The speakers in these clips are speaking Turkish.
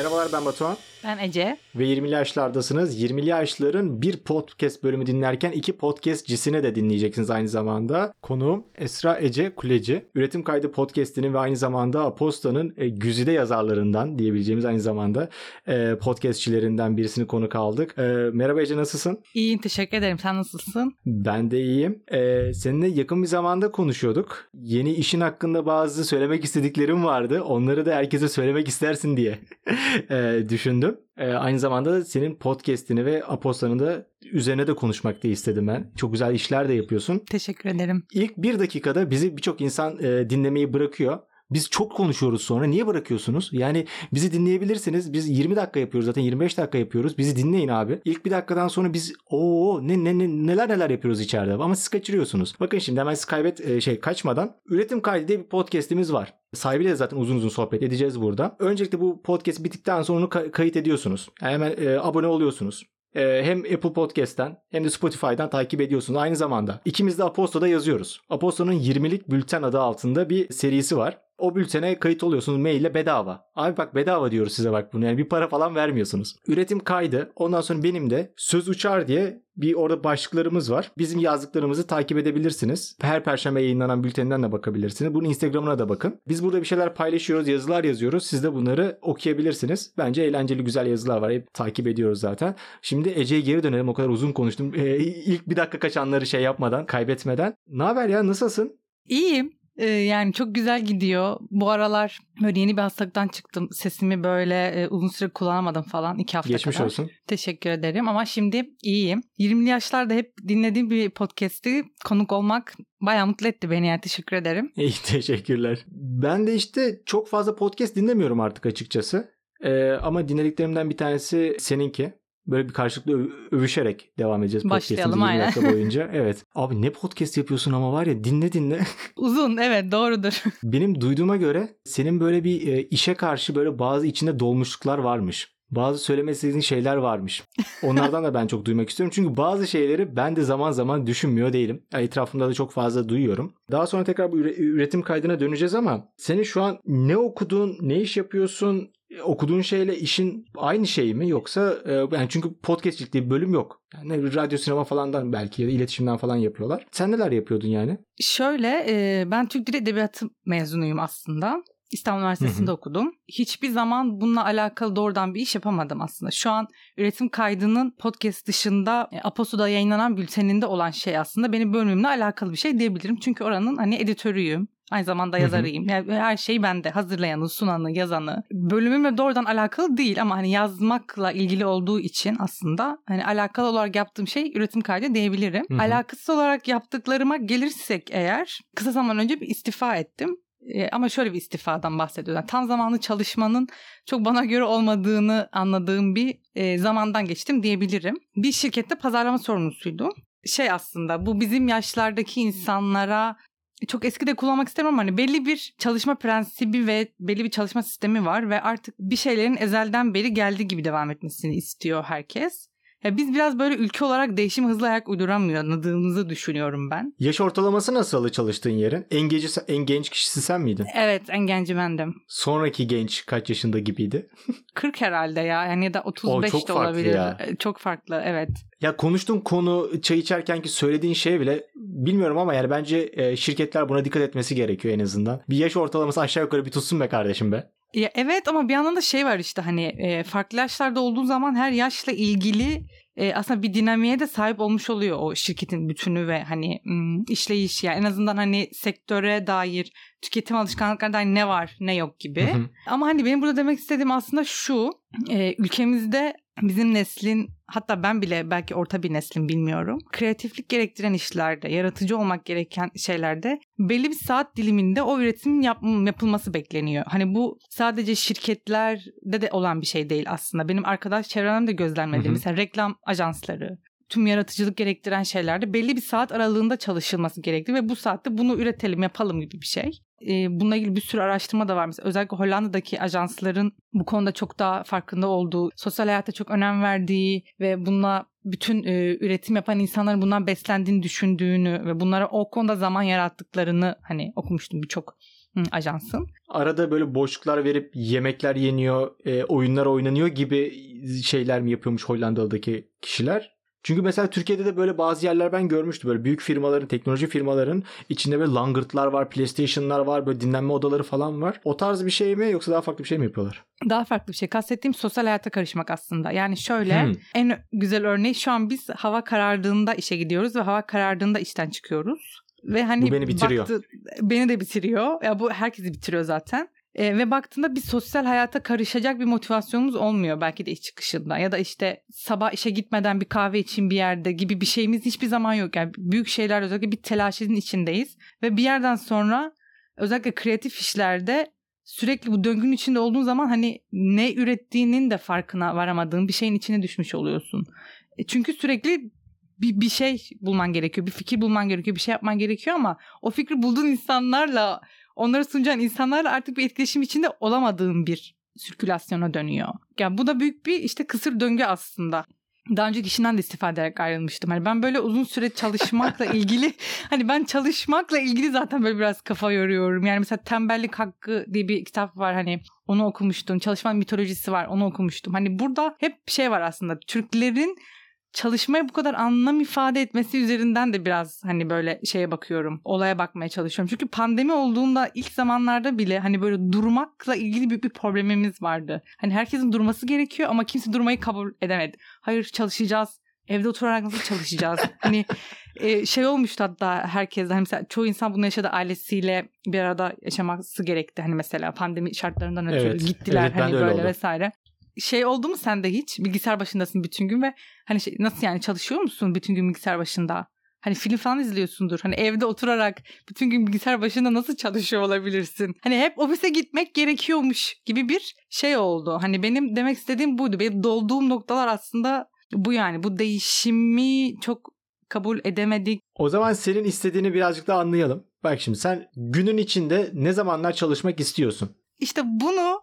Merhabalar ben Batuhan. Ben Ece. Ve 20'li yaşlardasınız. 20'li yaşların bir podcast bölümü dinlerken iki podcastcisine de dinleyeceksiniz aynı zamanda. Konuğum Esra Ece Kuleci. Üretim Kaydı podcastinin ve aynı zamanda Aposta'nın e, güzide yazarlarından diyebileceğimiz aynı zamanda e, podcastçilerinden birisini konuk aldık. E, merhaba Ece nasılsın? İyiyim teşekkür ederim. Sen nasılsın? Ben de iyiyim. E, seninle yakın bir zamanda konuşuyorduk. Yeni işin hakkında bazı söylemek istediklerim vardı. Onları da herkese söylemek istersin diye e, düşündüm. E, aynı zamanda senin podcast'ini ve Aposta'nın da üzerine de konuşmak da istedim ben. Çok güzel işler de yapıyorsun. Teşekkür ederim. İlk bir dakikada bizi birçok insan e, dinlemeyi bırakıyor. Biz çok konuşuyoruz sonra. Niye bırakıyorsunuz? Yani bizi dinleyebilirsiniz. Biz 20 dakika yapıyoruz zaten 25 dakika yapıyoruz. Bizi dinleyin abi. İlk bir dakikadan sonra biz o ne, ne, ne neler neler yapıyoruz içeride ama siz kaçırıyorsunuz. Bakın şimdi hemen siz kaybet e, şey kaçmadan üretim kaydı diye bir podcast'imiz var. Sahibiyle zaten uzun uzun sohbet edeceğiz burada. Öncelikle bu podcast bittikten sonra onu kayıt ediyorsunuz. Yani hemen e, abone oluyorsunuz hem Apple Podcast'ten hem de Spotify'dan takip ediyorsunuz aynı zamanda. İkimiz de Aposto'da yazıyoruz. Aposto'nun 20'lik bülten adı altında bir serisi var. O bültene kayıt oluyorsunuz maille bedava. Abi bak bedava diyoruz size bak bunu yani bir para falan vermiyorsunuz. Üretim kaydı ondan sonra benim de Söz Uçar diye bir orada başlıklarımız var. Bizim yazdıklarımızı takip edebilirsiniz. Her perşembe yayınlanan bülteninden de bakabilirsiniz. Bunun Instagram'ına da bakın. Biz burada bir şeyler paylaşıyoruz, yazılar yazıyoruz. Siz de bunları okuyabilirsiniz. Bence eğlenceli güzel yazılar var. Hep takip ediyoruz zaten. Şimdi Ece'ye geri dönelim. O kadar uzun konuştum. Ee, ilk bir dakika kaçanları şey yapmadan, kaybetmeden. Ne haber ya? Nasılsın? İyiyim. Ee, yani çok güzel gidiyor. Bu aralar böyle yeni bir hastalıktan çıktım. Sesimi böyle e, uzun süre kullanamadım falan. iki hafta Geçmiş kadar. olsun. Teşekkür ederim ama şimdi iyiyim. 20'li yaşlarda hep dinlediğim bir podcast'i konuk olmak bayağı mutlu etti beni yani teşekkür ederim. İyi teşekkürler. Ben de işte çok fazla podcast dinlemiyorum artık açıkçası. Ee, ama dinlediklerimden bir tanesi seninki. Böyle bir karşılıklı övüşerek devam edeceğiz Başlayalım aynen. boyunca. Evet. Abi ne podcast yapıyorsun ama var ya dinle dinle. Uzun evet doğrudur. Benim duyduğuma göre senin böyle bir e, işe karşı böyle bazı içinde dolmuşluklar varmış bazı söylemek istediğin şeyler varmış. Onlardan da ben çok duymak istiyorum. Çünkü bazı şeyleri ben de zaman zaman düşünmüyor değilim. Yani etrafımda da çok fazla duyuyorum. Daha sonra tekrar bu üretim kaydına döneceğiz ama senin şu an ne okudun, ne iş yapıyorsun, okuduğun şeyle işin aynı şey mi yoksa e, yani çünkü podcastçilik diye bir bölüm yok. Yani radyo sinema falandan belki ya da iletişimden falan yapıyorlar. Sen neler yapıyordun yani? Şöyle e, ben Türk Dili Edebiyatı mezunuyum aslında. İstanbul Üniversitesi'nde okudum. Hiçbir zaman bununla alakalı doğrudan bir iş yapamadım aslında. Şu an üretim kaydının podcast dışında e, Aposto'da yayınlanan bülteninde olan şey aslında benim bölümümle alakalı bir şey diyebilirim. Çünkü oranın hani editörüyüm. Aynı zamanda yazarıyım. Yani her şey bende. Hazırlayanı, sunanı, yazanı. Bölümümle doğrudan alakalı değil ama hani yazmakla ilgili olduğu için aslında hani alakalı olarak yaptığım şey üretim kaydı diyebilirim. Hı hı. Alakasız olarak yaptıklarıma gelirsek eğer kısa zaman önce bir istifa ettim. E, ama şöyle bir istifadan bahsediyorum. Yani tam zamanlı çalışmanın çok bana göre olmadığını anladığım bir e, zamandan geçtim diyebilirim. Bir şirkette pazarlama sorumlusuydum. Şey aslında bu bizim yaşlardaki insanlara çok eski de kullanmak istemiyorum hani belli bir çalışma prensibi ve belli bir çalışma sistemi var ve artık bir şeylerin ezelden beri geldiği gibi devam etmesini istiyor herkes. Ya biz biraz böyle ülke olarak değişim hızlı ayak uyduramıyordığımızı düşünüyorum ben. Yaş ortalaması nasıl çalıştığın yerin? En genç, en genç kişisi sen miydin? Evet en genci bendim. Sonraki genç kaç yaşında gibiydi? 40 herhalde ya yani ya da 35 o, de olabilir. Ya. E, çok farklı evet. Ya konuştuğun konu çay içerken ki söylediğin şey bile bilmiyorum ama yani bence e, şirketler buna dikkat etmesi gerekiyor en azından. Bir yaş ortalaması aşağı yukarı bir tutsun be kardeşim be. Ya evet ama bir yandan da şey var işte hani e, farklı yaşlarda olduğu zaman her yaşla ilgili e, aslında bir dinamiğe de sahip olmuş oluyor o şirketin bütünü ve hani işleyiş yani en azından hani sektöre dair tüketim alışkanlıklarına dair ne var ne yok gibi. Hı hı. Ama hani benim burada demek istediğim aslında şu e, ülkemizde bizim neslin hatta ben bile belki orta bir neslin bilmiyorum. Kreatiflik gerektiren işlerde, yaratıcı olmak gereken şeylerde belli bir saat diliminde o üretim yap, yapılması bekleniyor. Hani bu sadece şirketlerde de olan bir şey değil aslında. Benim arkadaş çevremde gözlemlediğim mesela reklam ajansları, tüm yaratıcılık gerektiren şeylerde belli bir saat aralığında çalışılması gerekli ve bu saatte bunu üretelim, yapalım gibi bir şey e, bununla ilgili bir sürü araştırma da var. Mesela özellikle Hollanda'daki ajansların bu konuda çok daha farkında olduğu, sosyal hayata çok önem verdiği ve bununla bütün e, üretim yapan insanların bundan beslendiğini düşündüğünü ve bunlara o konuda zaman yarattıklarını hani okumuştum birçok Hı, ajansın. Arada böyle boşluklar verip yemekler yeniyor, e, oyunlar oynanıyor gibi şeyler mi yapıyormuş Hollanda'daki kişiler? Çünkü mesela Türkiye'de de böyle bazı yerler ben görmüştüm. Böyle büyük firmaların, teknoloji firmaların içinde böyle langırtlar var, PlayStation'lar var, böyle dinlenme odaları falan var. O tarz bir şey mi yoksa daha farklı bir şey mi yapıyorlar? Daha farklı bir şey. Kastettiğim sosyal hayata karışmak aslında. Yani şöyle Hmm. en güzel örneği şu an biz hava karardığında işe gidiyoruz ve hava karardığında işten çıkıyoruz. Ve hani Bu beni bitiriyor. baktı- beni de bitiriyor. Ya bu herkesi bitiriyor zaten. E, ve baktığında bir sosyal hayata karışacak bir motivasyonumuz olmuyor belki de iş çıkışında ya da işte sabah işe gitmeden bir kahve için bir yerde gibi bir şeyimiz hiçbir zaman yok. Yani büyük şeyler özellikle bir telaşın içindeyiz ve bir yerden sonra özellikle kreatif işlerde sürekli bu döngünün içinde olduğun zaman hani ne ürettiğinin de farkına varamadığın bir şeyin içine düşmüş oluyorsun. E, Çünkü sürekli bir, bir şey bulman gerekiyor, bir fikir bulman gerekiyor, bir şey yapman gerekiyor ama o fikri bulduğun insanlarla, onları sunacağın insanlarla artık bir etkileşim içinde olamadığın bir sirkülasyona dönüyor. Yani bu da büyük bir işte kısır döngü aslında. Daha önceki işinden de istifa ederek ayrılmıştım. Hani ben böyle uzun süre çalışmakla ilgili hani ben çalışmakla ilgili zaten böyle biraz kafa yoruyorum. Yani mesela Tembellik Hakkı diye bir kitap var hani onu okumuştum. Çalışmanın mitolojisi var onu okumuştum. Hani burada hep şey var aslında. Türklerin çalışmaya bu kadar anlam ifade etmesi üzerinden de biraz hani böyle şeye bakıyorum. Olaya bakmaya çalışıyorum. Çünkü pandemi olduğunda ilk zamanlarda bile hani böyle durmakla ilgili büyük bir problemimiz vardı. Hani herkesin durması gerekiyor ama kimse durmayı kabul edemedi. Hayır çalışacağız. Evde oturarak nasıl çalışacağız? hani e, şey olmuştu hatta herkes hani mesela çoğu insan bunu yaşadı ailesiyle bir arada yaşaması gerekti. Hani mesela pandemi şartlarından ötürü Evet, gittiler evet, hani böyle oldu. vesaire. Şey oldu mu sende hiç? Bilgisayar başındasın bütün gün ve hani şey, nasıl yani çalışıyor musun bütün gün bilgisayar başında? Hani film falan izliyorsundur. Hani evde oturarak bütün gün bilgisayar başında nasıl çalışıyor olabilirsin? Hani hep ofise gitmek gerekiyormuş gibi bir şey oldu. Hani benim demek istediğim buydu. Benim dolduğum noktalar aslında bu yani. Bu değişimi çok kabul edemedik. O zaman senin istediğini birazcık daha anlayalım. Bak şimdi sen günün içinde ne zamanlar çalışmak istiyorsun? İşte bunu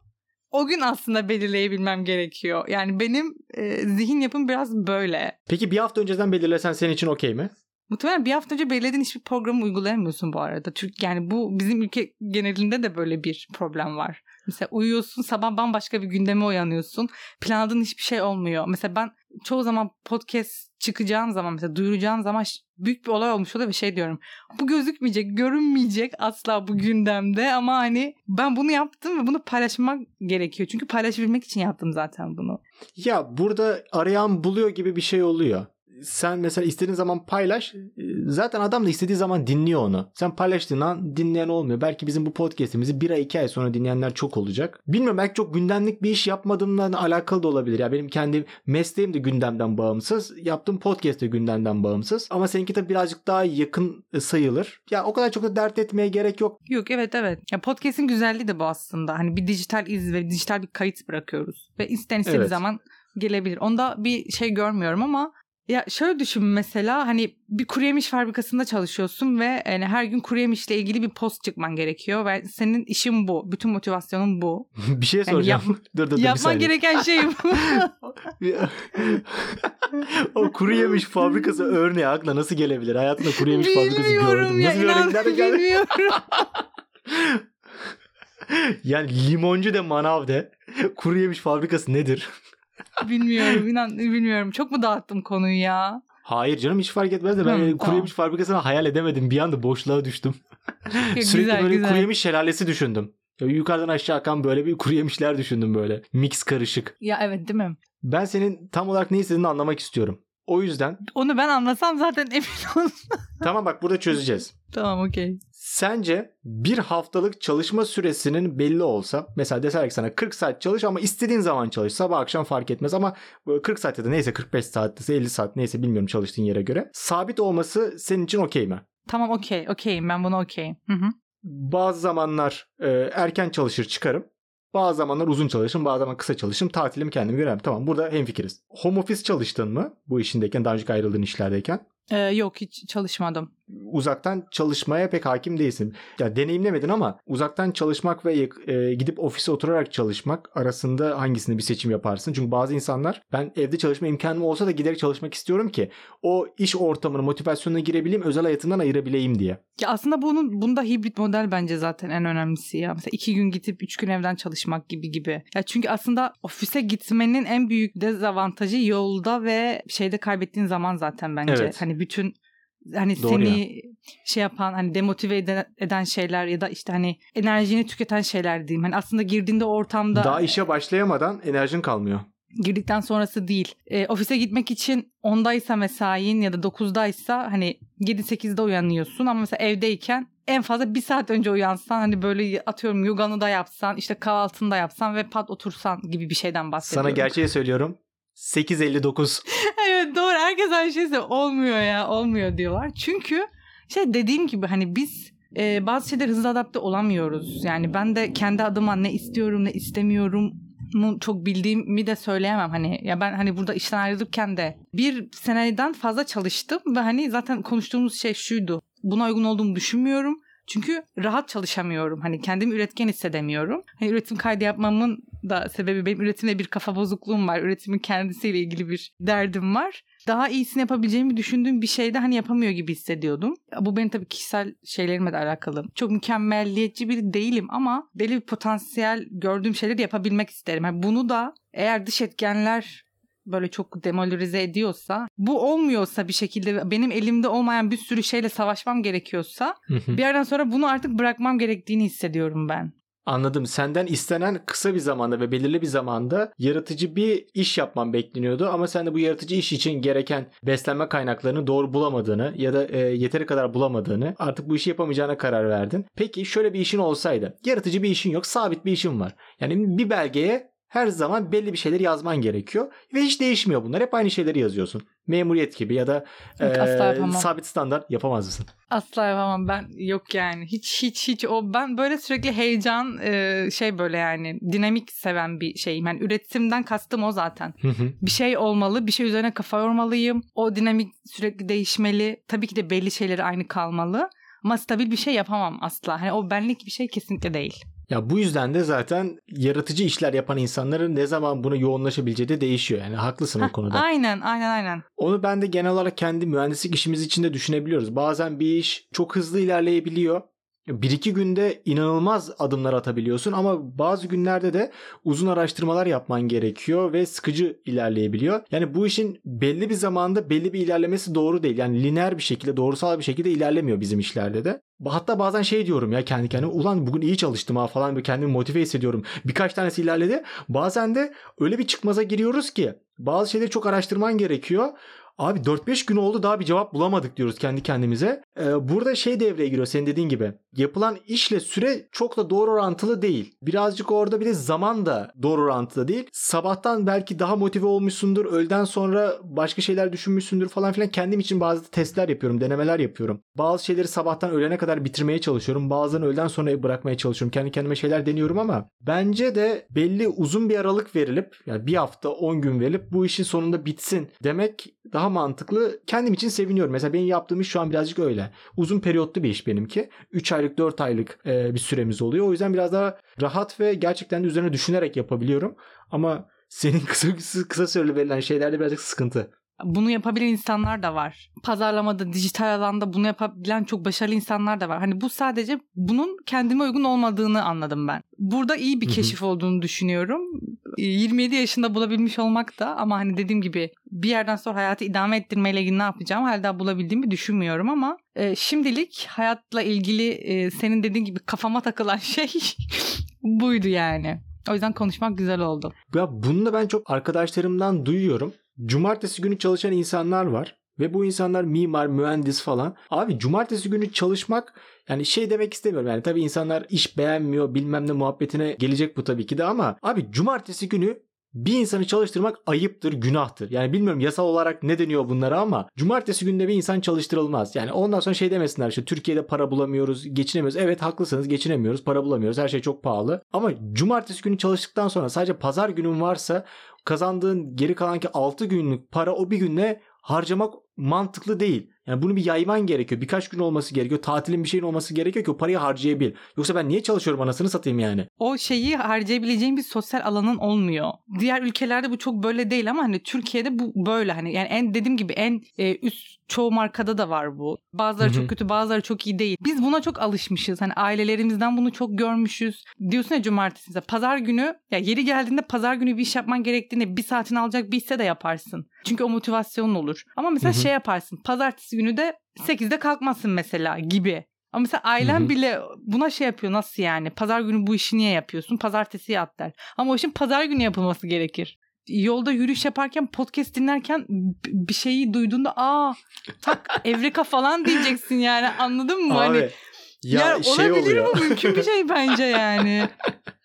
o gün aslında belirleyebilmem gerekiyor. Yani benim e, zihin yapım biraz böyle. Peki bir hafta önceden belirlesen senin için okey mi? Muhtemelen bir hafta önce belirlediğin hiçbir programı uygulayamıyorsun bu arada. Türk yani bu bizim ülke genelinde de böyle bir problem var. Mesela uyuyorsun sabah bambaşka bir gündeme uyanıyorsun. Planladığın hiçbir şey olmuyor. Mesela ben çoğu zaman podcast çıkacağım zaman mesela duyuracağım zaman büyük bir olay olmuş oluyor ve şey diyorum. Bu gözükmeyecek, görünmeyecek asla bu gündemde ama hani ben bunu yaptım ve bunu paylaşmak gerekiyor. Çünkü paylaşabilmek için yaptım zaten bunu. Ya burada arayan buluyor gibi bir şey oluyor. Sen mesela istediğin zaman paylaş. e, Zaten adam da istediği zaman dinliyor onu. Sen paylaştığın an dinleyen olmuyor. Belki bizim bu podcast'imizi bir ay iki ay sonra dinleyenler çok olacak. Bilmiyorum belki çok gündemlik bir iş yapmadığımdan alakalı da olabilir. Ya benim kendi mesleğim de gündemden bağımsız. Yaptığım podcast de gündemden bağımsız. Ama seninki de birazcık daha yakın e, sayılır. Ya o kadar çok da dert etmeye gerek yok. Yok evet evet. Ya podcast'in güzelliği de bu aslında. Hani bir dijital iz ve dijital bir kayıt bırakıyoruz. Ve isten istediği Evet. zaman gelebilir. Onda bir şey görmüyorum ama ya şöyle düşün mesela hani bir kuru yemiş fabrikasında çalışıyorsun ve yani her gün kuru yemişle ilgili bir post çıkman gerekiyor ve senin işin bu. Bütün motivasyonun bu. bir şey soracağım. dur dur dur bir Yapman gereken şey bu. o kuru yemiş fabrikası örneği aklına nasıl gelebilir? Hayatında kuru yemiş fabrikası Bilmiyorum gördüm. ya. Nasıl inan örnek nereden geldi? bilmiyorum. Yani limoncu de manav de. Kuru yemiş fabrikası nedir? Bilmiyorum inan bilmiyorum. Çok mu dağıttım konuyu ya? Hayır canım hiç fark etmez de ben Hı, kuru tamam. yemiş fabrikasını hayal edemedim. Bir anda boşluğa düştüm. Sürekli güzel böyle güzel. kuru yemiş şelalesi düşündüm. Yukarıdan aşağı akan böyle bir kuru yemişler düşündüm böyle. Mix karışık. Ya evet değil mi? Ben senin tam olarak ne istediğini anlamak istiyorum. O yüzden Onu ben anlasam zaten emin ol. tamam bak burada çözeceğiz. tamam okey. Sence bir haftalık çalışma süresinin belli olsa mesela deseler ki sana 40 saat çalış ama istediğin zaman çalış sabah akşam fark etmez ama böyle 40 saat ya da neyse 45 saat 50 saat neyse bilmiyorum çalıştığın yere göre sabit olması senin için okey mi? Tamam okey okeyim ben buna okeyim. Hı hı. Bazı zamanlar e, erken çalışır çıkarım. Bazı zamanlar uzun çalışırım, bazı zaman kısa çalışırım. Tatilimi kendime göre yapayım. Tamam burada hemfikiriz. Home office çalıştın mı bu işindeyken, daha önceki ayrıldığın işlerdeyken? Ee, yok hiç çalışmadım. uzaktan çalışmaya pek hakim değilsin. Ya deneyimlemedin ama uzaktan çalışmak ve e, gidip ofise oturarak çalışmak arasında hangisini bir seçim yaparsın? Çünkü bazı insanlar ben evde çalışma imkanım olsa da giderek çalışmak istiyorum ki o iş ortamını, motivasyonuna girebileyim, özel hayatından ayırabileyim diye. Ya aslında bunun bunda hibrit model bence zaten en önemlisi ya. Mesela iki gün gidip üç gün evden çalışmak gibi gibi. Ya çünkü aslında ofise gitmenin en büyük dezavantajı yolda ve şeyde kaybettiğin zaman zaten bence. Evet. Hani bütün hani Doğru seni ya. şey yapan hani demotive eden, eden şeyler ya da işte hani enerjini tüketen şeyler diyeyim. Hani aslında girdiğinde ortamda Daha işe başlayamadan enerjin kalmıyor. girdikten sonrası değil. E, ofise gitmek için 10'daysa mesain ya da 9'daysa hani 7-8'de uyanıyorsun ama mesela evdeyken en fazla bir saat önce uyansan hani böyle atıyorum yoganı da yapsan işte kahvaltını da yapsan ve pat otursan gibi bir şeyden bahsediyorum. Sana gerçeği söylüyorum. 8.59. evet doğru herkes aynı şey söylüyor. Olmuyor ya olmuyor diyorlar. Çünkü şey dediğim gibi hani biz e, bazı şeyler hızlı adapte olamıyoruz. Yani ben de kendi adıma ne istiyorum ne istemiyorum mu çok bildiğimi de söyleyemem hani ya ben hani burada işten ayrılırken de bir seneden fazla çalıştım ve hani zaten konuştuğumuz şey şuydu buna uygun olduğumu düşünmüyorum çünkü rahat çalışamıyorum. Hani kendimi üretken hissedemiyorum. Hani üretim kaydı yapmamın da sebebi benim üretimde bir kafa bozukluğum var. Üretimin kendisiyle ilgili bir derdim var. Daha iyisini yapabileceğimi düşündüğüm bir şeyde hani yapamıyor gibi hissediyordum. Bu benim tabii kişisel şeylerimle de alakalı. Çok mükemmelliyetçi biri değilim ama belli bir potansiyel gördüğüm şeyleri yapabilmek isterim. Yani bunu da eğer dış etkenler böyle çok demolarize ediyorsa bu olmuyorsa bir şekilde benim elimde olmayan bir sürü şeyle savaşmam gerekiyorsa bir yerden sonra bunu artık bırakmam gerektiğini hissediyorum ben. Anladım. Senden istenen kısa bir zamanda ve belirli bir zamanda yaratıcı bir iş yapman bekleniyordu ama sen de bu yaratıcı iş için gereken beslenme kaynaklarını doğru bulamadığını ya da e, yeteri kadar bulamadığını artık bu işi yapamayacağına karar verdin. Peki şöyle bir işin olsaydı. Yaratıcı bir işin yok, sabit bir işin var. Yani bir belgeye her zaman belli bir şeyler yazman gerekiyor ve hiç değişmiyor bunlar. Hep aynı şeyleri yazıyorsun. Memuriyet gibi ya da Yok, e, sabit standart yapamaz mısın? Asla yapamam ben yok yani hiç hiç hiç o ben böyle sürekli heyecan e, şey böyle yani dinamik seven bir şeyim yani üretimden kastım o zaten Hı hı. bir şey olmalı bir şey üzerine kafa yormalıyım o dinamik sürekli değişmeli tabii ki de belli şeyleri aynı kalmalı ama stabil bir şey yapamam asla hani o benlik bir şey kesinlikle değil. Ya bu yüzden de zaten yaratıcı işler yapan insanların ne zaman buna yoğunlaşabileceği de değişiyor. Yani haklısın o Hah, konuda. Aynen aynen aynen. Onu ben de genel olarak kendi mühendislik işimiz için de düşünebiliyoruz. Bazen bir iş çok hızlı ilerleyebiliyor. Bir iki günde inanılmaz adımlar atabiliyorsun ama bazı günlerde de uzun araştırmalar yapman gerekiyor ve sıkıcı ilerleyebiliyor. Yani bu işin belli bir zamanda belli bir ilerlemesi doğru değil. Yani lineer bir şekilde, doğrusal bir şekilde ilerlemiyor bizim işlerde de. Hatta bazen şey diyorum ya kendi kendime ulan bugün iyi çalıştım ha falan böyle kendimi motive hissediyorum. Birkaç tanesi ilerledi. Bazen de öyle bir çıkmaza giriyoruz ki bazı şeyleri çok araştırman gerekiyor. Abi 4-5 gün oldu daha bir cevap bulamadık diyoruz kendi kendimize. Ee, burada şey devreye giriyor senin dediğin gibi. Yapılan işle süre çok da doğru orantılı değil. Birazcık orada bir de zaman da doğru orantılı değil. Sabahtan belki daha motive olmuşsundur. Öğleden sonra başka şeyler düşünmüşsündür falan filan. Kendim için bazı testler yapıyorum, denemeler yapıyorum. Bazı şeyleri sabahtan öğlene kadar bitirmeye çalışıyorum. Bazılarını öğleden sonra bırakmaya çalışıyorum. Kendi kendime şeyler deniyorum ama bence de belli uzun bir aralık verilip yani bir hafta 10 gün verilip bu işin sonunda bitsin demek daha mantıklı. Kendim için seviniyorum. Mesela benim yaptığım iş şu an birazcık öyle. Uzun periyotlu bir iş benimki. 3 aylık 4 aylık e, bir süremiz oluyor. O yüzden biraz daha rahat ve gerçekten de üzerine düşünerek yapabiliyorum. Ama senin kısa kısa süreli verilen şeylerde birazcık sıkıntı. Bunu yapabilen insanlar da var. Pazarlamada, dijital alanda bunu yapabilen çok başarılı insanlar da var. Hani bu sadece bunun kendime uygun olmadığını anladım ben. Burada iyi bir keşif olduğunu düşünüyorum. 27 yaşında bulabilmiş olmak da ama hani dediğim gibi bir yerden sonra hayatı idame ettirmeyle ilgili ne yapacağım hala bulabildiğimi düşünmüyorum ama e, şimdilik hayatla ilgili e, senin dediğin gibi kafama takılan şey buydu yani. O yüzden konuşmak güzel oldu. Ya bunu da ben çok arkadaşlarımdan duyuyorum. Cumartesi günü çalışan insanlar var. Ve bu insanlar mimar, mühendis falan. Abi cumartesi günü çalışmak yani şey demek istemiyorum. Yani tabii insanlar iş beğenmiyor bilmem ne muhabbetine gelecek bu tabii ki de ama abi cumartesi günü bir insanı çalıştırmak ayıptır, günahtır. Yani bilmiyorum yasal olarak ne deniyor bunlara ama cumartesi günde bir insan çalıştırılmaz. Yani ondan sonra şey demesinler işte Türkiye'de para bulamıyoruz, geçinemiyoruz. Evet haklısınız geçinemiyoruz, para bulamıyoruz. Her şey çok pahalı. Ama cumartesi günü çalıştıktan sonra sadece pazar günün varsa kazandığın geri kalan ki 6 günlük para o bir günle harcamak mantıklı değil. Yani bunu bir yayman gerekiyor. Birkaç gün olması gerekiyor. Tatilin bir şeyin olması gerekiyor ki o parayı harcayabil. Yoksa ben niye çalışıyorum anasını satayım yani. O şeyi harcayabileceğin bir sosyal alanın olmuyor. Diğer ülkelerde bu çok böyle değil ama hani Türkiye'de bu böyle hani yani en dediğim gibi en e, üst çoğu markada da var bu. Bazıları Hı hı. çok kötü, bazıları çok iyi değil. Biz buna çok alışmışız. Hani ailelerimizden bunu çok görmüşüz. Diyorsun ya cumartesi mesela pazar günü ya yeri geldiğinde pazar günü bir iş yapman gerektiğinde bir saatini alacak bir hisse de yaparsın. Çünkü o motivasyonun olur. Ama mesela Hı hı. şey yaparsın. Pazartesi günü de 8'de kalkmasın mesela gibi. Ama mesela ailen Hı hı. bile buna şey yapıyor nasıl yani? Pazar günü bu işi niye yapıyorsun? Pazartesi yat der. Ama o işin pazar günü yapılması gerekir. Yolda yürüyüş yaparken podcast dinlerken bir şeyi duyduğunda aa tak evreka falan diyeceksin yani anladın mı? hani Abi ya ya şey olabilir oluyor. bu mümkün bir şey bence yani.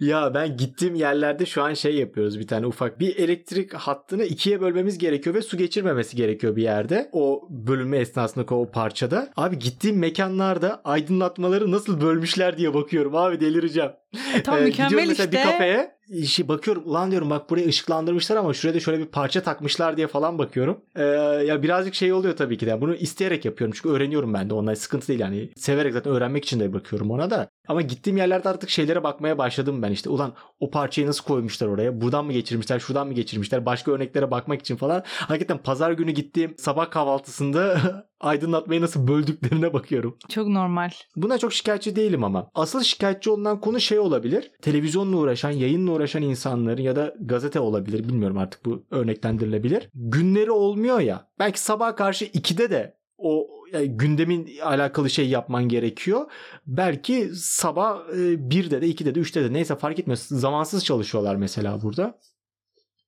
ya ben gittiğim yerlerde şu an şey yapıyoruz bir tane ufak. Bir elektrik hattını ikiye bölmemiz gerekiyor ve su geçirmemesi gerekiyor bir yerde. O bölünme esnasında o parçada. Abi gittiğim mekanlarda aydınlatmaları nasıl bölmüşler diye bakıyorum abi delireceğim. E, tam Ee, mükemmel işte. bir kafeye şey bakıyorum ulan diyorum bak buraya ışıklandırmışlar ama şuraya da şöyle bir parça takmışlar diye falan bakıyorum. Ee, ya birazcık şey oluyor tabii ki de. Bunu isteyerek yapıyorum çünkü öğreniyorum ben de. Onlar sıkıntı değil yani. Severek zaten öğrenmek için de bakıyorum ona da. Ama gittiğim yerlerde artık şeylere bakmaya başladım ben işte. Ulan o parçayı nasıl koymuşlar oraya? Buradan mı geçirmişler? Şuradan mı geçirmişler? Başka örneklere bakmak için falan. Hakikaten pazar günü gittiğim sabah kahvaltısında aydınlatmayı nasıl böldüklerine bakıyorum. Çok normal. Buna çok şikayetçi değilim ama. Asıl şikayetçi olunan konu şey olabilir. Televizyonla uğraşan, yayınla uğraşan insanların ya da gazete olabilir. Bilmiyorum artık bu örneklendirilebilir. Günleri olmuyor ya. Belki sabah karşı 2'de de o yani gündemin alakalı şey yapman gerekiyor. Belki sabah e, 1'de de 2'de de 3'te de neyse fark etmez. Zamansız çalışıyorlar mesela burada.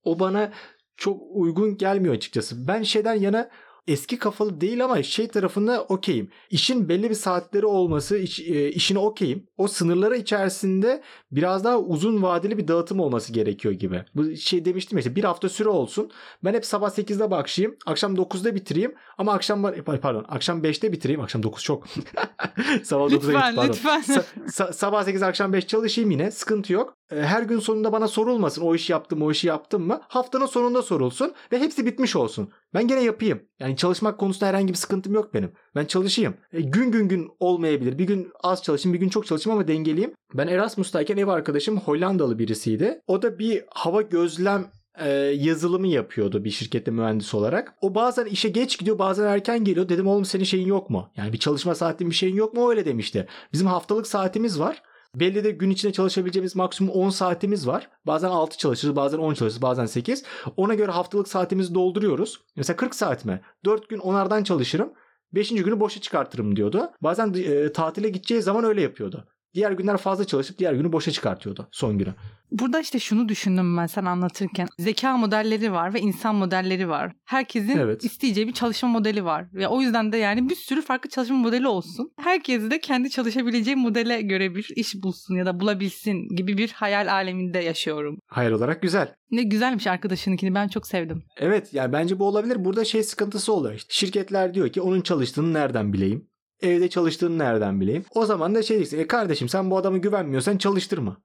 O bana çok uygun gelmiyor açıkçası. Ben şeyden yana eski kafalı değil ama şey tarafında okeyim. İşin belli bir saatleri olması iş, e, işine okeyim. O sınırları içerisinde biraz daha uzun vadeli bir dağıtım olması gerekiyor gibi. Bu şey demiştim ya işte bir hafta süre olsun. Ben hep sabah 8'de başlayayım. Akşam 9'da bitireyim. Ama akşam pardon akşam 5'te bitireyim. Akşam 9 çok. sabah 9'da Lütfen git, pardon. lütfen. Sa- sa- sabah 8 akşam 5 çalışayım yine sıkıntı yok. Ee, Her gün sonunda bana sorulmasın o işi yaptım o işi yaptım mı? Haftanın sonunda sorulsun ve hepsi bitmiş olsun. Ben gene yapayım. Yani çalışmak konusunda herhangi bir sıkıntım yok benim. Ben çalışayım. E, gün gün gün olmayabilir. Bir gün az çalışayım bir gün çok çalışayım ama dengeleyeyim. Ben Erasmus'tayken ev arkadaşım Hollandalı birisiydi. O da bir hava gözlem e, yazılımı yapıyordu bir şirkette mühendis olarak. O bazen işe geç gidiyor bazen erken geliyor. Dedim oğlum senin şeyin yok mu? Yani bir çalışma saatin bir şeyin yok mu? O öyle demişti. Bizim haftalık saatimiz var. Belli de gün içinde çalışabileceğimiz maksimum 10 saatimiz var. Bazen 6 çalışırız, bazen 10 çalışırız, bazen 8. Ona göre haftalık saatimizi dolduruyoruz. Mesela 40 saat mi? 4 gün onardan çalışırım. 5. günü boşa çıkartırım diyordu. Bazen e, tatile gideceği zaman öyle yapıyordu. Diğer günler fazla çalışıp diğer günü boşa çıkartıyordu son günü. Burada işte şunu düşündüm ben sen anlatırken. Zeka modelleri var ve insan modelleri var. Herkesin Evet. isteyeceği bir çalışma modeli var. Ve o yüzden de yani bir sürü farklı çalışma modeli olsun. Herkes de kendi çalışabileceği modele göre bir iş bulsun ya da bulabilsin gibi bir hayal aleminde yaşıyorum. Hayal olarak güzel. Ne güzelmiş arkadaşınınkini ben çok sevdim. Evet yani bence bu olabilir. Burada şey sıkıntısı oluyor. İşte şirketler diyor ki onun çalıştığını nereden bileyim? Evde çalıştığını nereden bileyim? O zaman da şey diyeceksin. E kardeşim sen bu adamı güvenmiyorsan çalıştırma.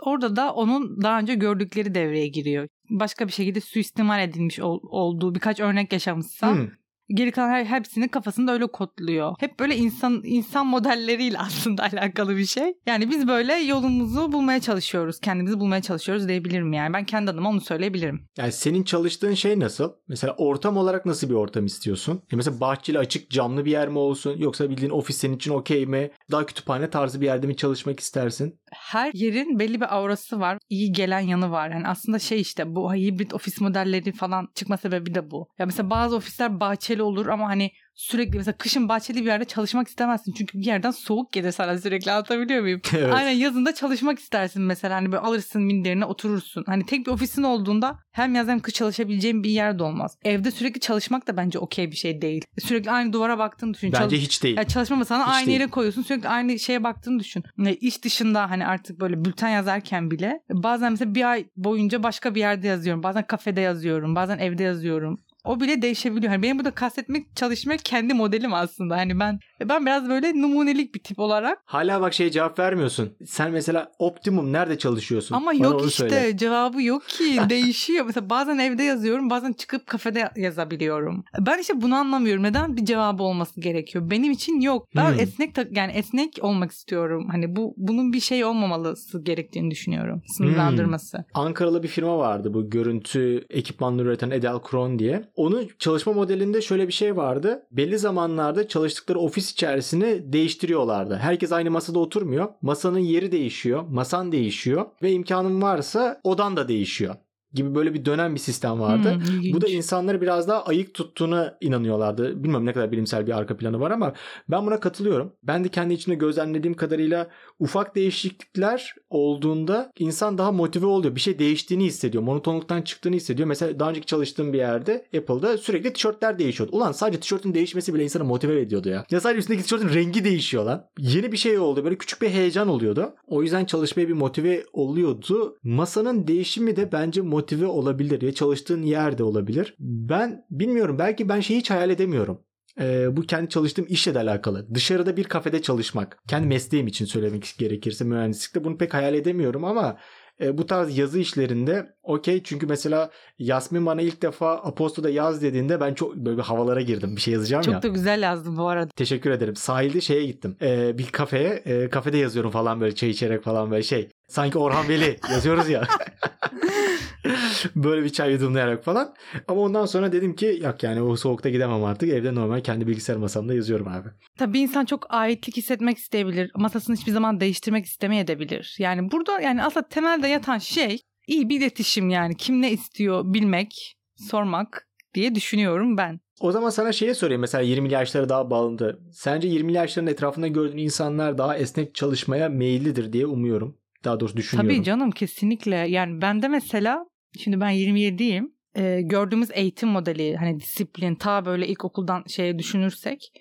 Orada da onun daha önce gördükleri devreye giriyor. Başka bir şekilde suistimal edilmiş ol- olduğu birkaç örnek yaşamışsa Hmm. Geri kalan her, hepsini kafasında öyle kodluyor. Hep böyle insan insan modelleriyle aslında alakalı bir şey. Yani biz böyle yolumuzu bulmaya çalışıyoruz. Kendimizi bulmaya çalışıyoruz diyebilirim yani. Ben kendi adıma onu söyleyebilirim. Yani senin çalıştığın şey nasıl? Mesela ortam olarak nasıl bir ortam istiyorsun? Ya mesela bahçeli açık camlı bir yer mi olsun? Yoksa bildiğin ofis senin için okey mi? Daha kütüphane tarzı bir yerde mi çalışmak istersin? Her yerin belli bir aurası var. İyi gelen yanı var. Yani aslında şey işte bu hibrit ofis modelleri falan çıkma sebebi de bu. Ya mesela bazı ofisler bahçeli olur ama hani sürekli mesela kışın bahçeli bir yerde çalışmak istemezsin. Çünkü bir yerden soğuk gelir sana sürekli anlatabiliyor muyum? Evet. Aynen yazında çalışmak istersin mesela hani böyle alırsın minderine oturursun. Hani tek bir ofisin olduğunda hem yaz hem kış çalışabileceğin bir yer de olmaz. Evde sürekli çalışmak da bence okey bir şey değil. Sürekli aynı duvara baktığını düşün. Bence Çalış- hiç değil. ya çalışma masanı Hiç aynı değil. yere koyuyorsun. Sürekli aynı şeye baktığını düşün. Ne iş dışında hani artık böyle bülten yazarken bile bazen mesela bir ay boyunca başka bir yerde yazıyorum. Bazen kafede yazıyorum. Bazen evde yazıyorum. O bile değişebiliyor. Hani benim burada kastetmek çalışmak kendi modelim aslında. Hani ben Ben biraz böyle numunelik bir tip olarak. Hala bak şey cevap vermiyorsun. Sen mesela optimum nerede çalışıyorsun? Ama Bana yok işte söyle. cevabı yok ki değişiyor. Mesela bazen evde yazıyorum bazen çıkıp kafede yazabiliyorum. Ben işte bunu anlamıyorum. Neden bir cevabı olması gerekiyor? Benim için yok. Ben Hmm. esnek yani esnek olmak istiyorum. Hani bu bunun bir şey olmamalısı gerektiğini düşünüyorum. Sınırlandırması. Ankaralı bir firma vardı bu görüntü ekipmanları üreten Edelkron diye. Onun çalışma modelinde şöyle bir şey vardı. Belli zamanlarda çalıştıkları ofis içerisini değiştiriyorlardı. Herkes aynı masada oturmuyor. Masanın yeri değişiyor. Masan değişiyor. Ve imkanın varsa odan da değişiyor gibi böyle bir dönem bir sistem vardı. Hmm. Bu da insanları biraz daha ayık tuttuğuna inanıyorlardı. Bilmem ne kadar bilimsel bir arka planı var ama ben buna katılıyorum. Ben de kendi içinde gözlemlediğim kadarıyla ufak değişiklikler olduğunda insan daha motive oluyor. Bir şey değiştiğini hissediyor. Monotonluktan çıktığını hissediyor. Mesela daha önceki çalıştığım bir yerde Apple'da sürekli tişörtler değişiyordu. Ulan sadece tişörtün değişmesi bile insanı motive ediyordu ya. Ya sadece üstündeki tişörtün rengi değişiyor lan. Yeni bir şey oldu. Böyle küçük bir heyecan oluyordu. O yüzden çalışmaya bir motive oluyordu. Masanın değişimi de bence motive olabilir. Ya çalıştığın yerde olabilir. Ben bilmiyorum. Belki ben şeyi hiç hayal edemiyorum. Ee, bu kendi çalıştığım işle de alakalı. Dışarıda bir kafede çalışmak. Kendi mesleğim için söylemek gerekirse mühendislikte bunu pek hayal edemiyorum ama e, bu tarz yazı işlerinde okey çünkü mesela Yasmin bana ilk defa Aposto'da yaz dediğinde ben çok böyle bir havalara girdim. Bir şey yazacağım Çok ya. da güzel yazdım bu arada. Teşekkür ederim. Sahilde şeye gittim. Ee, bir kafeye. e, kafede yazıyorum falan böyle çay içerek falan böyle şey. Sanki Orhan Veli yazıyoruz ya. böyle bir çay yudumlayarak falan. Ama ondan sonra dedim ki yok yani o soğukta gidemem artık. Evde normal kendi bilgisayar masamda yazıyorum abi. Tabii bir insan çok aitlik hissetmek isteyebilir. Masasını hiçbir zaman değiştirmek istemeyebilir. Yani burada yani aslında temelde yatan şey iyi bir iletişim yani. Kim ne istiyor bilmek, sormak diye düşünüyorum ben. O zaman sana şeye sorayım mesela 20'li yaşlara daha bağlandı. Sence 20'li yaşların etrafında gördüğün insanlar daha esnek çalışmaya meyillidir diye umuyorum. Daha doğrusu düşünüyorum. Tabii canım kesinlikle. Yani bende mesela şimdi ben 27'yim. Ee, gördüğümüz eğitim modeli hani disiplin ta böyle ilkokuldan şeye düşünürsek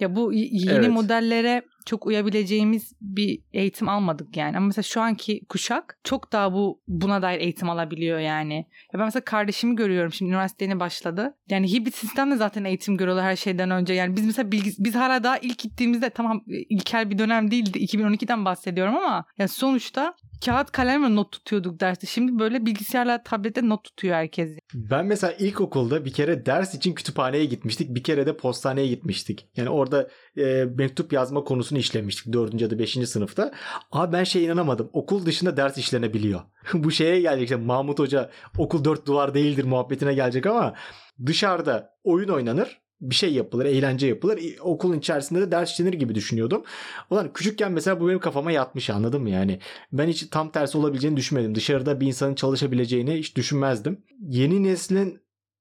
ya bu yeni Evet. modellere çok uyabileceğimiz bir eğitim almadık yani. Ama mesela şu anki kuşak çok daha bu buna dair eğitim alabiliyor yani. Ya ben mesela kardeşimi görüyorum şimdi üniversite yeni başladı. Yani hibrit sistemle zaten eğitim görüyorlar her şeyden önce. Yani biz mesela bilgi, biz hala daha ilk gittiğimizde tamam ilkel bir dönem değildi. 2012'den bahsediyorum ama ya sonuçta kağıt kalemle not tutuyorduk derste. Şimdi böyle bilgisayarla tablette not tutuyor herkes. Ben mesela ilkokulda bir kere ders için kütüphaneye gitmiştik. Bir kere de postaneye gitmiştik. Yani orada e, mektup yazma konusunu işlemiştik 4. ya da 5. sınıfta. Abi ben şeye inanamadım. Okul dışında ders işlenebiliyor. Bu şeye gelecek işte Mahmut Hoca okul dört duvar değildir muhabbetine gelecek ama dışarıda oyun oynanır. Bir şey yapılır, eğlence yapılır. Okulun içerisinde de ders işlenir gibi düşünüyordum. Ulan küçükken mesela bu benim kafama yatmış anladın mı yani? Ben hiç tam tersi olabileceğini düşünmedim. Dışarıda bir insanın çalışabileceğini hiç düşünmezdim. Yeni neslin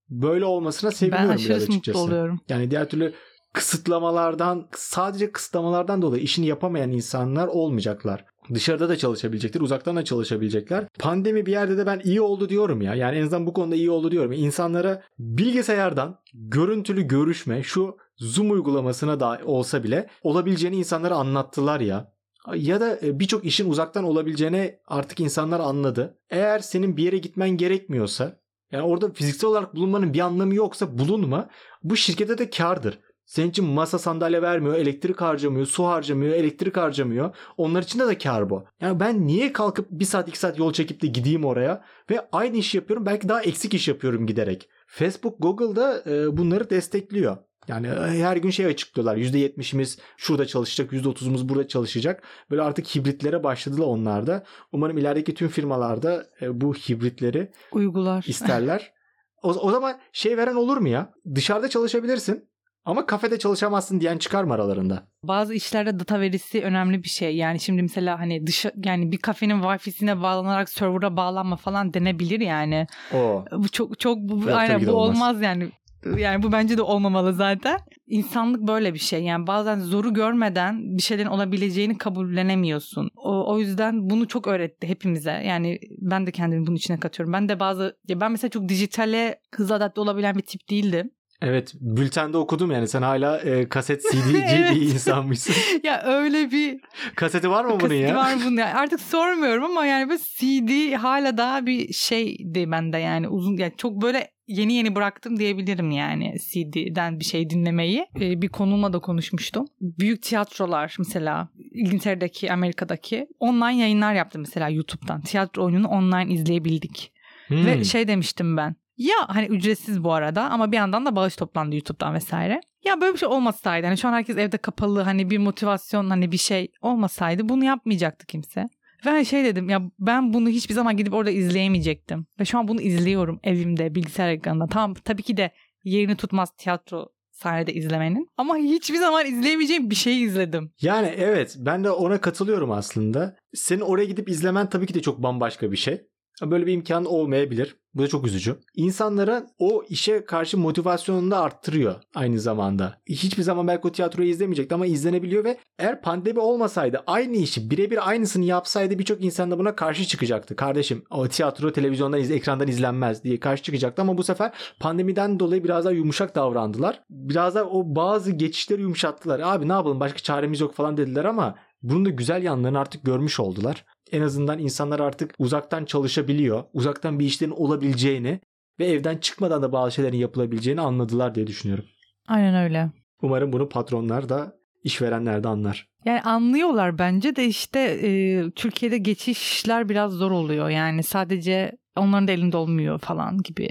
böyle olmasına seviniyorum ben biraz açıkçası. mutlu oluyorum. Yani diğer türlü kısıtlamalardan sadece kısıtlamalardan dolayı işini yapamayan insanlar olmayacaklar. Dışarıda da çalışabilecekler, uzaktan da çalışabilecekler. Pandemi bir yerde de ben iyi oldu diyorum ya. Yani en azından bu konuda iyi oldu diyorum. İnsanlara bilgisayardan görüntülü görüşme, şu Zoom uygulamasına da olsa bile olabileceğini insanlara anlattılar ya. Ya da e, birçok işin uzaktan olabileceğini artık insanlar anladı. Eğer senin bir yere gitmen gerekmiyorsa, yani orada fiziksel olarak bulunmanın bir anlamı yoksa bulunma. Bu şirkete de kardır. Senin için masa sandalye vermiyor, elektrik harcamıyor, su harcamıyor, elektrik harcamıyor. Onlar için de de kar bu. Yani ben niye kalkıp bir saat iki saat yol çekip de gideyim oraya ve aynı iş yapıyorum belki daha eksik iş yapıyorum giderek. Facebook, Google'da e, bunları destekliyor. Yani e, her gün şey açıklıyorlar. %70'imiz şurada çalışacak, %30'umuz burada çalışacak. Böyle artık hibritlere başladılar onlar da. Umarım ilerideki tüm firmalarda e, bu hibritleri Uygular. isterler. O, o zaman şey veren olur mu ya? Dışarıda çalışabilirsin ama kafede çalışamazsın diyen çıkar mı aralarında? Bazı işlerde data verisi önemli bir şey. Yani şimdi mesela hani dışı yani bir kafenin wifi'sine bağlanarak server'a bağlanma falan denebilir yani. O. Bu çok çok bu, Yok, aynen bu olmaz. olmaz yani. Yani bu bence de olmamalı zaten. İnsanlık böyle bir şey. Yani bazen zoru görmeden bir şeylerin olabileceğini kabullenemiyorsun. O, o yüzden bunu çok öğretti hepimize. Yani ben de kendimi bunun içine katıyorum. Ben de bazı ya ben mesela çok dijitale hızlı adapte olabilen bir tip değildim. Evet bültende okudum yani sen hala e, kaset CD'ci Evet. bir insanmışsın. ya öyle bir Kaseti var mı bunun kaseti ya? var bunun. Yani artık sormuyorum ama yani böyle CD hala daha bir şeydi bende yani uzun yani çok böyle yeni yeni bıraktım diyebilirim yani CD'den bir şey dinlemeyi. Ee, bir konumla da konuşmuştum. Büyük tiyatrolar mesela İngiltere'deki, Amerika'daki online yayınlar yaptı mesela YouTube'dan. Tiyatro oyununu online izleyebildik. Hmm. Ve şey demiştim ben. Ya hani ücretsiz bu arada ama bir yandan da bağış toplandı YouTube'dan vesaire. Ya böyle bir şey olmasaydı hani şu an herkes evde kapalı hani bir motivasyon hani bir şey olmasaydı bunu yapmayacaktı kimse. Ve hani şey dedim ya ben bunu hiçbir zaman gidip orada izleyemeyecektim. Ve şu an bunu izliyorum evimde bilgisayar ekranında. Tamam tabii ki de yerini tutmaz tiyatro sahnede izlemenin. Ama hiçbir zaman izleyemeyeceğim bir şey izledim. Yani evet ben de ona katılıyorum aslında. Senin oraya gidip izlemen tabii ki de çok bambaşka bir şey. Böyle bir imkan olmayabilir. Bu da çok üzücü. İnsanlara o işe karşı motivasyonunu da arttırıyor aynı zamanda. Hiçbir zaman belki o tiyatroyu izlemeyecekti ama izlenebiliyor ve eğer pandemi olmasaydı aynı işi birebir aynısını yapsaydı birçok insan da buna karşı çıkacaktı. Kardeşim o tiyatro televizyondan iz, ekrandan izlenmez diye karşı çıkacaktı ama bu sefer pandemiden dolayı biraz daha yumuşak davrandılar. Biraz da o bazı geçişleri yumuşattılar. Abi ne yapalım başka çaremiz yok falan dediler ama bunun da güzel yanlarını artık görmüş oldular. En azından insanlar artık uzaktan çalışabiliyor. Uzaktan bir işlerin olabileceğini ve evden çıkmadan da bazı şeylerin yapılabileceğini anladılar diye düşünüyorum. Aynen öyle. Umarım bunu patronlar da işverenler de anlar. Yani anlıyorlar bence de işte e, Türkiye'de geçişler biraz zor oluyor. Yani sadece onların da elinde olmuyor falan gibi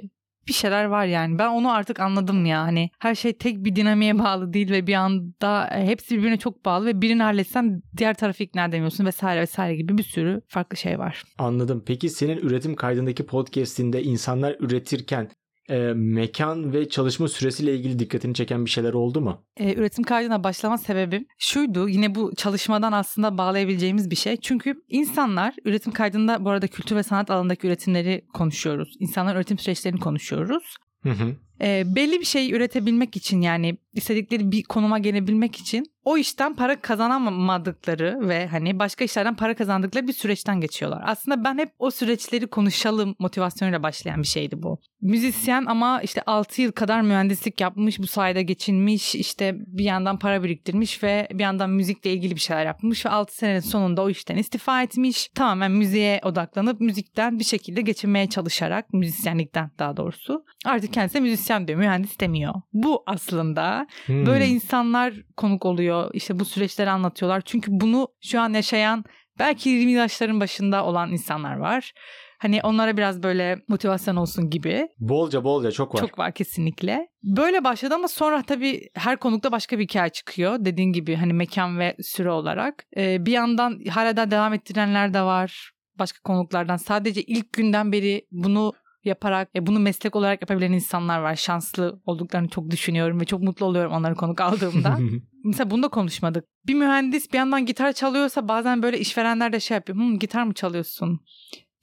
bir şeyler var yani. Ben onu artık anladım ya. Hani her şey tek bir dinamiğe bağlı değil ve bir anda hepsi birbirine çok bağlı ve birini halletsen diğer tarafı ikna edemiyorsun vesaire vesaire gibi bir sürü farklı şey var. Anladım. Peki senin üretim kaydındaki podcast'inde insanlar üretirken e, mekan ve çalışma süresiyle ilgili dikkatini çeken bir şeyler oldu mu? E, üretim kaydına başlama sebebim şuydu. Yine bu çalışmadan aslında bağlayabileceğimiz bir şey. Çünkü insanlar üretim kaydında bu arada kültür ve sanat alanındaki üretimleri konuşuyoruz. İnsanlar üretim süreçlerini konuşuyoruz. Hı hı. E, belli bir şey üretebilmek için yani istedikleri bir konuma gelebilmek için o işten para kazanamadıkları ve hani başka işlerden para kazandıkları bir süreçten geçiyorlar. Aslında ben hep o süreçleri konuşalım motivasyonuyla başlayan bir şeydi bu. Müzisyen ama işte 6 yıl kadar mühendislik yapmış, bu sayede geçinmiş, işte bir yandan para biriktirmiş ve bir yandan müzikle ilgili bir şeyler yapmış ve 6 senenin sonunda o işten istifa etmiş. Tamamen müziğe odaklanıp müzikten bir şekilde geçinmeye çalışarak, müzisyenlikten daha doğrusu. Artık kendisi müzisyen diyor, mühendis demiyor. Bu aslında Hmm. Böyle insanlar konuk oluyor. İşte bu süreçleri anlatıyorlar. Çünkü bunu şu an yaşayan belki 20 yaşların başında olan insanlar var. Hani onlara biraz böyle motivasyon olsun gibi. Bolca bolca çok var. Çok var kesinlikle. Böyle başladı ama sonra tabii her konukta başka bir hikaye çıkıyor. Dediğin gibi hani mekan ve süre olarak. Ee, bir yandan hala da devam ettirenler de var. Başka konuklardan. Sadece ilk günden beri bunu yaparak e, bunu meslek olarak yapabilen insanlar var. Şanslı olduklarını çok düşünüyorum ve çok mutlu oluyorum onları konuk aldığımda. Mesela bunu da konuşmadık. Bir mühendis bir yandan gitar çalıyorsa bazen böyle işverenler de şey yapıyor. Hmm, gitar mı çalıyorsun?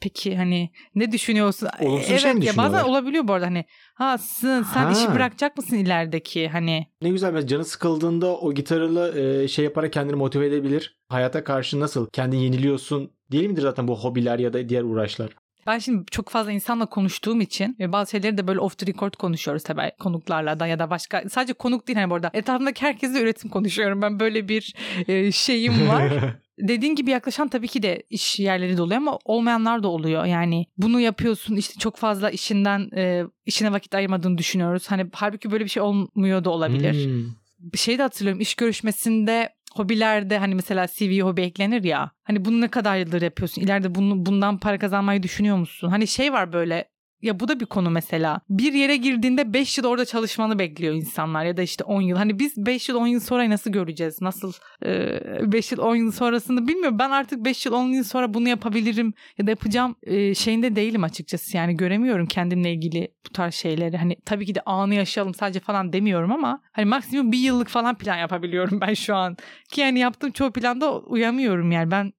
Peki hani ne düşünüyorsun? Olumsuz evet şey mi ya bazen olabiliyor bu arada hani ha sen, sen Ha. işi bırakacak mısın ilerideki hani Ne güzel mesela canı sıkıldığında o gitarıyla e, şey yaparak kendini motive edebilir. Hayata karşı nasıl kendini yeniliyorsun değil midir zaten bu hobiler ya da diğer uğraşlar? Ben şimdi çok fazla insanla konuştuğum için ve bazı şeyleri de böyle off the record konuşuyoruz tabii konuklarla da ya da başka sadece konuk değil hani bu arada etrafımdaki herkesle üretim konuşuyorum ben böyle bir e, şeyim var. Dediğin gibi yaklaşan tabii ki de iş yerleri de oluyor ama olmayanlar da oluyor. Yani bunu yapıyorsun işte çok fazla işinden e, işine vakit ayırmadığını düşünüyoruz. Hani halbuki böyle bir şey olmuyor da olabilir. Hmm. Bir şey de hatırlıyorum iş görüşmesinde hobilerde hani mesela CV hobi eklenir ya. Hani bunu ne kadar yıldır yapıyorsun? İleride bunu, bundan para kazanmayı düşünüyor musun? Hani şey var böyle ya bu da bir konu mesela. Bir yere girdiğinde 5 yıl orada çalışmanı bekliyor insanlar ya da işte 10 yıl. Hani biz 5 yıl 10 yıl sonra nasıl göreceğiz? Nasıl 5 yıl 10 yıl sonrasını bilmiyorum. Ben artık 5 yıl 10 yıl sonra bunu yapabilirim ya da yapacağım e, şeyinde değilim açıkçası. Yani göremiyorum kendimle ilgili bu tarz şeyleri. Hani tabii ki de anı yaşayalım sadece falan demiyorum ama hani maksimum bir yıllık falan plan yapabiliyorum ben şu an. Ki yani yaptığım çoğu planda uyamıyorum yani. Ben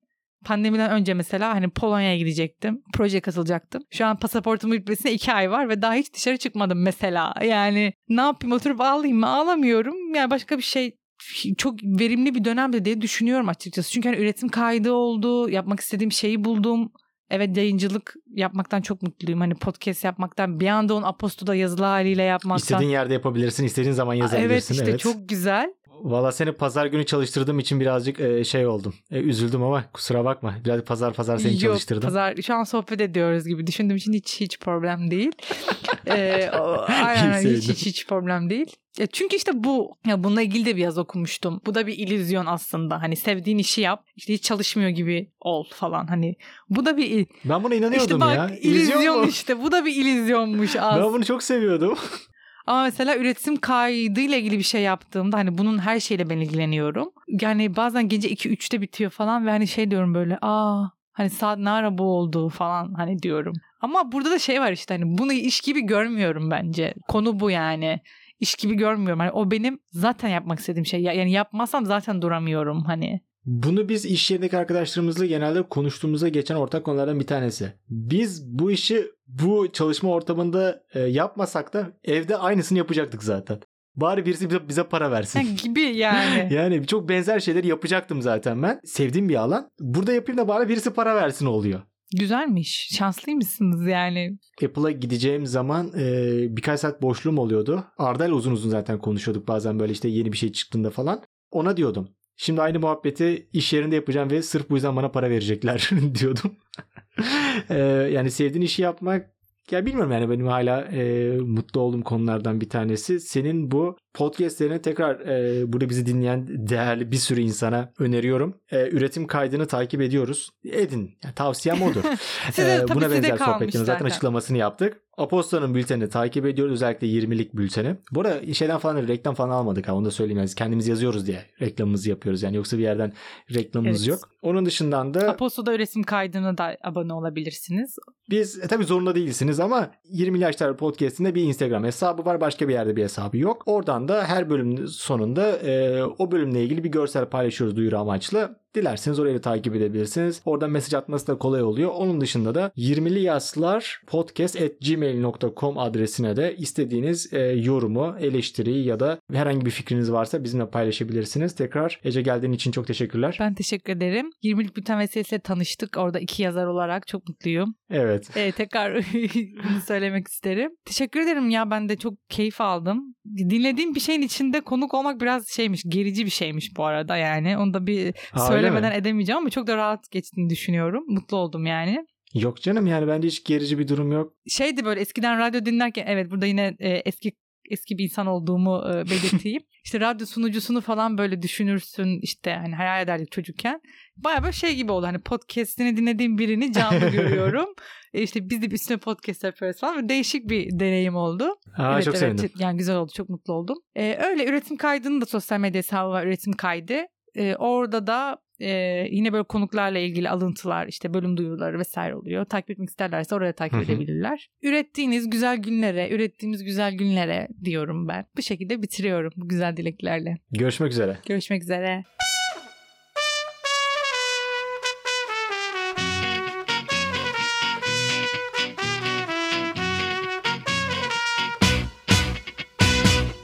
pandemiden önce mesela hani Polonya'ya gidecektim. Projeye katılacaktım. Şu an pasaportumun bitmesine iki ay var ve daha hiç dışarı çıkmadım mesela. Yani ne yapayım oturup ağlayayım mı? Ağlamıyorum. Yani başka bir şey çok verimli bir dönemdi diye düşünüyorum açıkçası. Çünkü hani üretim kaydı oldu. Yapmak istediğim şeyi buldum. Evet yayıncılık yapmaktan çok mutluyum. Hani podcast yapmaktan bir anda onu Aposto'da yazılı haliyle yapmaktan. İstediğin yerde yapabilirsin, istediğin zaman Evet yazabilirsin. işte çok güzel. Valla seni pazar günü çalıştırdığım için birazcık e, şey oldum. E, üzüldüm ama kusura bakma. Birazcık pazar pazar seni Yok, çalıştırdım. Pazar, şu an sohbet ediyoruz gibi düşündüğüm için hiç hiç problem değil. ee, o, aynen hiç, hiç hiç problem değil. Ya çünkü işte bu ya bununla ilgili de bir yaz okumuştum. Bu da bir illüzyon aslında. Hani sevdiğin işi yap. işte hiç çalışmıyor gibi ol falan. Hani bu da bir Ben buna inanıyordum işte bak ya. illüzyon, İllüzyon mu? işte. Bu da bir illüzyonmuş az. Ben bunu çok seviyordum. Ama mesela üretim kaydıyla ilgili bir şey yaptığımda hani bunun her şeyle ben ilgileniyorum. Yani bazen gece 2-3'te bitiyor falan ve hani şey diyorum böyle aa hani saat ne ara bu oldu falan hani diyorum. Ama burada da şey var işte hani bunu iş gibi görmüyorum bence. Konu bu yani. İş gibi görmüyorum. Hani o benim zaten yapmak istediğim şey. Ya- Yani yapmazsam zaten duramıyorum hani. Bunu biz iş yerindeki arkadaşlarımızla genelde konuştuğumuzda geçen ortak konulardan bir tanesi. Biz bu işi bu çalışma ortamında e, yapmasak da evde aynısını yapacaktık zaten. Bari birisi bize, bize para versin. Yani gibi yani. yani çok benzer şeyleri yapacaktım zaten ben. Sevdiğim bir alan. Burada yapayım da bari birisi para versin oluyor. Güzelmiş. Şanslıymışsınız yani. Apple'a gideceğim zaman e, birkaç saat boşluğum oluyordu. Arda'yla uzun uzun zaten konuşuyorduk bazen böyle işte yeni bir şey çıktığında falan. Ona diyordum. Şimdi aynı muhabbeti iş yerinde yapacağım ve sırf bu yüzden bana para verecekler diyordum. E, yani sevdiğin işi yapmak ya bilmiyorum yani benim hala e, mutlu olduğum konulardan bir tanesi. Senin bu podcastlerini tekrar e, burada bizi dinleyen değerli bir sürü insana öneriyorum. E, üretim kaydını takip ediyoruz. Edin. Yani tavsiyem odur. Size, Ee, tabii buna benzer sohbetlerin zaten zaten. açıklamasını yaptık. Aposta'nın bültenini takip ediyoruz. Özellikle 20'lik bülteni. Bu arada şeyden falan reklam falan almadık ha onu da söyleyeyim. Yani kendimiz yazıyoruz diye reklamımızı yapıyoruz. Yani yoksa bir yerden reklamımız Evet. yok. Onun dışından da Aposto'da üretim kaydına da abone olabilirsiniz. biz e, tabii zorunda değilsiniz ama 20 Yaşlar Podcast'inde bir Instagram hesabı var. Başka bir yerde bir hesabı yok. Oradan da her bölüm sonunda e, o bölümle ilgili bir görsel paylaşıyoruz duyuru amaçlı. Dilerseniz orayı da takip edebilirsiniz. Oradan mesaj atması da kolay oluyor. Onun dışında da 20'li yaslar podcast at gmail.com adresine de istediğiniz e, yorumu, eleştiriyi ya da herhangi bir fikriniz varsa bizimle paylaşabilirsiniz. Tekrar Ece geldiğin için çok teşekkürler. Ben teşekkür ederim. 20'lik bülten vesilesiyle tanıştık. Orada iki yazar olarak çok mutluyum. Evet. Ee, tekrar bunu söylemek isterim. Teşekkür ederim ya ben de çok keyif aldım. Dinlediğim bir şeyin içinde konuk olmak biraz şeymiş, gerici bir şeymiş bu arada yani. Onu da bir Ha, öyle söylemeden mi? edemeyeceğim ama çok da rahat geçtiğini düşünüyorum. Mutlu oldum yani. Yok canım yani bence hiç gerici bir durum yok. Şeydi böyle eskiden radyo dinlerken evet burada yine e, eski eski bir insan olduğumu e, belirteyim. işte radyo sunucusunu falan böyle düşünürsün işte hani hayal ederdik çocukken. Baya böyle şey gibi oldu hani podcastini dinlediğim birini canlı görüyorum. E işte biz de üstüne podcast yapıyoruz falan. Değişik bir deneyim oldu. Aa, evet, çok evet. sevindim. Yani güzel oldu. Çok mutlu oldum. Ee, öyle üretim kaydının da sosyal medya hesabı var. Üretim kaydı. Ee, orada da e, yine böyle konuklarla ilgili alıntılar işte bölüm duyuruları vesaire oluyor. Takip etmek isterlerse oraya takip Hı hı. edebilirler. Ürettiğiniz güzel günlere, ürettiğimiz güzel günlere diyorum ben. Bu şekilde bitiriyorum bu güzel dileklerle. Görüşmek üzere. Görüşmek üzere.